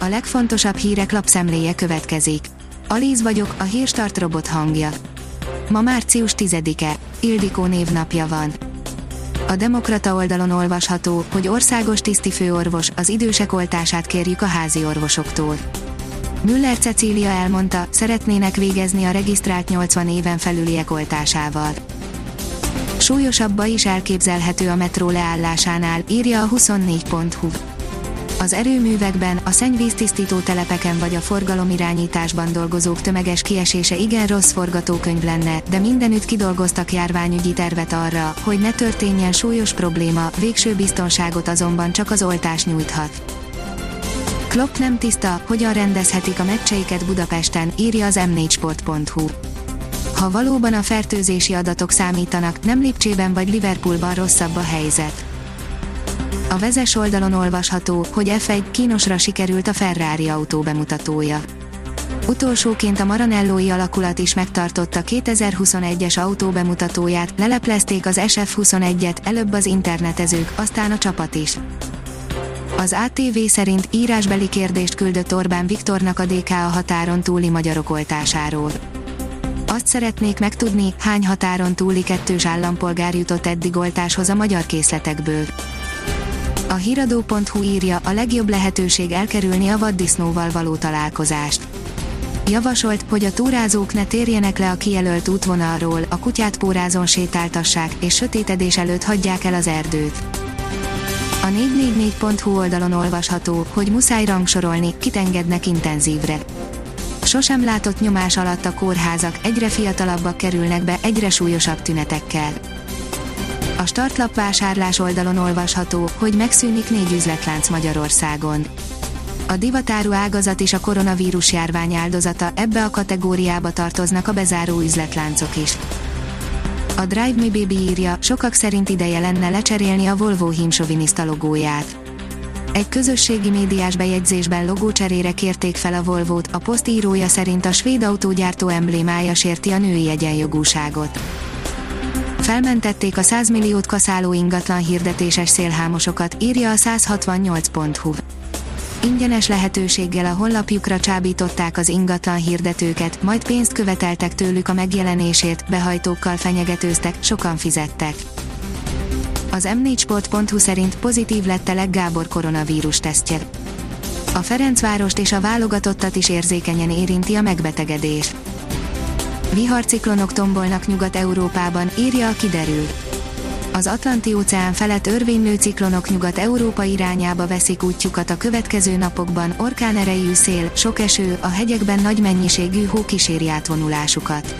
a legfontosabb hírek lapszemléje következik. Alíz vagyok, a hírstart robot hangja. Ma március 10-e, Ildikó névnapja van. A Demokrata oldalon olvasható, hogy országos tisztifőorvos, az idősek oltását kérjük a házi orvosoktól. Müller Cecília elmondta, szeretnének végezni a regisztrált 80 éven felüliek oltásával. Súlyosabba is elképzelhető a metró leállásánál, írja a 24.hu. Az erőművekben, a szennyvíztisztító telepeken vagy a forgalomirányításban dolgozók tömeges kiesése igen rossz forgatókönyv lenne, de mindenütt kidolgoztak járványügyi tervet arra, hogy ne történjen súlyos probléma, végső biztonságot azonban csak az oltás nyújthat. Klopp nem tiszta, hogyan rendezhetik a meccseiket Budapesten, írja az m4sport.hu. Ha valóban a fertőzési adatok számítanak, nem Lipcsében vagy Liverpoolban rosszabb a helyzet. A vezes oldalon olvasható, hogy F1 kínosra sikerült a Ferrari autó bemutatója. Utolsóként a Maranellói alakulat is megtartotta 2021-es autó bemutatóját, leleplezték az SF21-et, előbb az internetezők, aztán a csapat is. Az ATV szerint írásbeli kérdést küldött Orbán Viktornak a DK a határon túli magyarok oltásáról. Azt szeretnék megtudni, hány határon túli kettős állampolgár jutott eddig oltáshoz a magyar készletekből. A hiradó.hu írja, a legjobb lehetőség elkerülni a vaddisznóval való találkozást. Javasolt, hogy a túrázók ne térjenek le a kijelölt útvonalról, a kutyát pórázon sétáltassák, és sötétedés előtt hagyják el az erdőt. A 444.hu oldalon olvasható, hogy muszáj rangsorolni, kit engednek intenzívre. Sosem látott nyomás alatt a kórházak, egyre fiatalabbak kerülnek be, egyre súlyosabb tünetekkel. A startlap vásárlás oldalon olvasható, hogy megszűnik négy üzletlánc Magyarországon. A divatáru ágazat is a koronavírus járvány áldozata, ebbe a kategóriába tartoznak a bezáró üzletláncok is. A Drive Me Baby írja, sokak szerint ideje lenne lecserélni a Volvo hímsoviniszta logóját. Egy közösségi médiás bejegyzésben logócserére kérték fel a Volvót, a poszt írója szerint a svéd autógyártó emblémája sérti a női egyenjogúságot. Felmentették a 100 milliót kaszáló ingatlan hirdetéses szélhámosokat, írja a 168.hu. Ingyenes lehetőséggel a honlapjukra csábították az ingatlan hirdetőket, majd pénzt követeltek tőlük a megjelenésért, behajtókkal fenyegetőztek, sokan fizettek. Az m4sport.hu szerint pozitív lett a Gábor koronavírus tesztje. A Ferencvárost és a válogatottat is érzékenyen érinti a megbetegedés. Viharciklonok tombolnak Nyugat-Európában, írja a kiderül. Az Atlanti-óceán felett örvénylő ciklonok Nyugat-Európa irányába veszik útjukat a következő napokban, orkán erejű szél, sok eső, a hegyekben nagy mennyiségű hó kíséri átvonulásukat.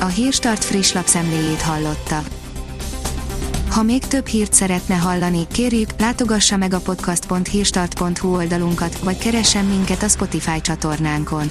A Hírstart friss lapszemléjét hallotta. Ha még több hírt szeretne hallani, kérjük, látogassa meg a podcast.hírstart.hu oldalunkat, vagy keressen minket a Spotify csatornánkon.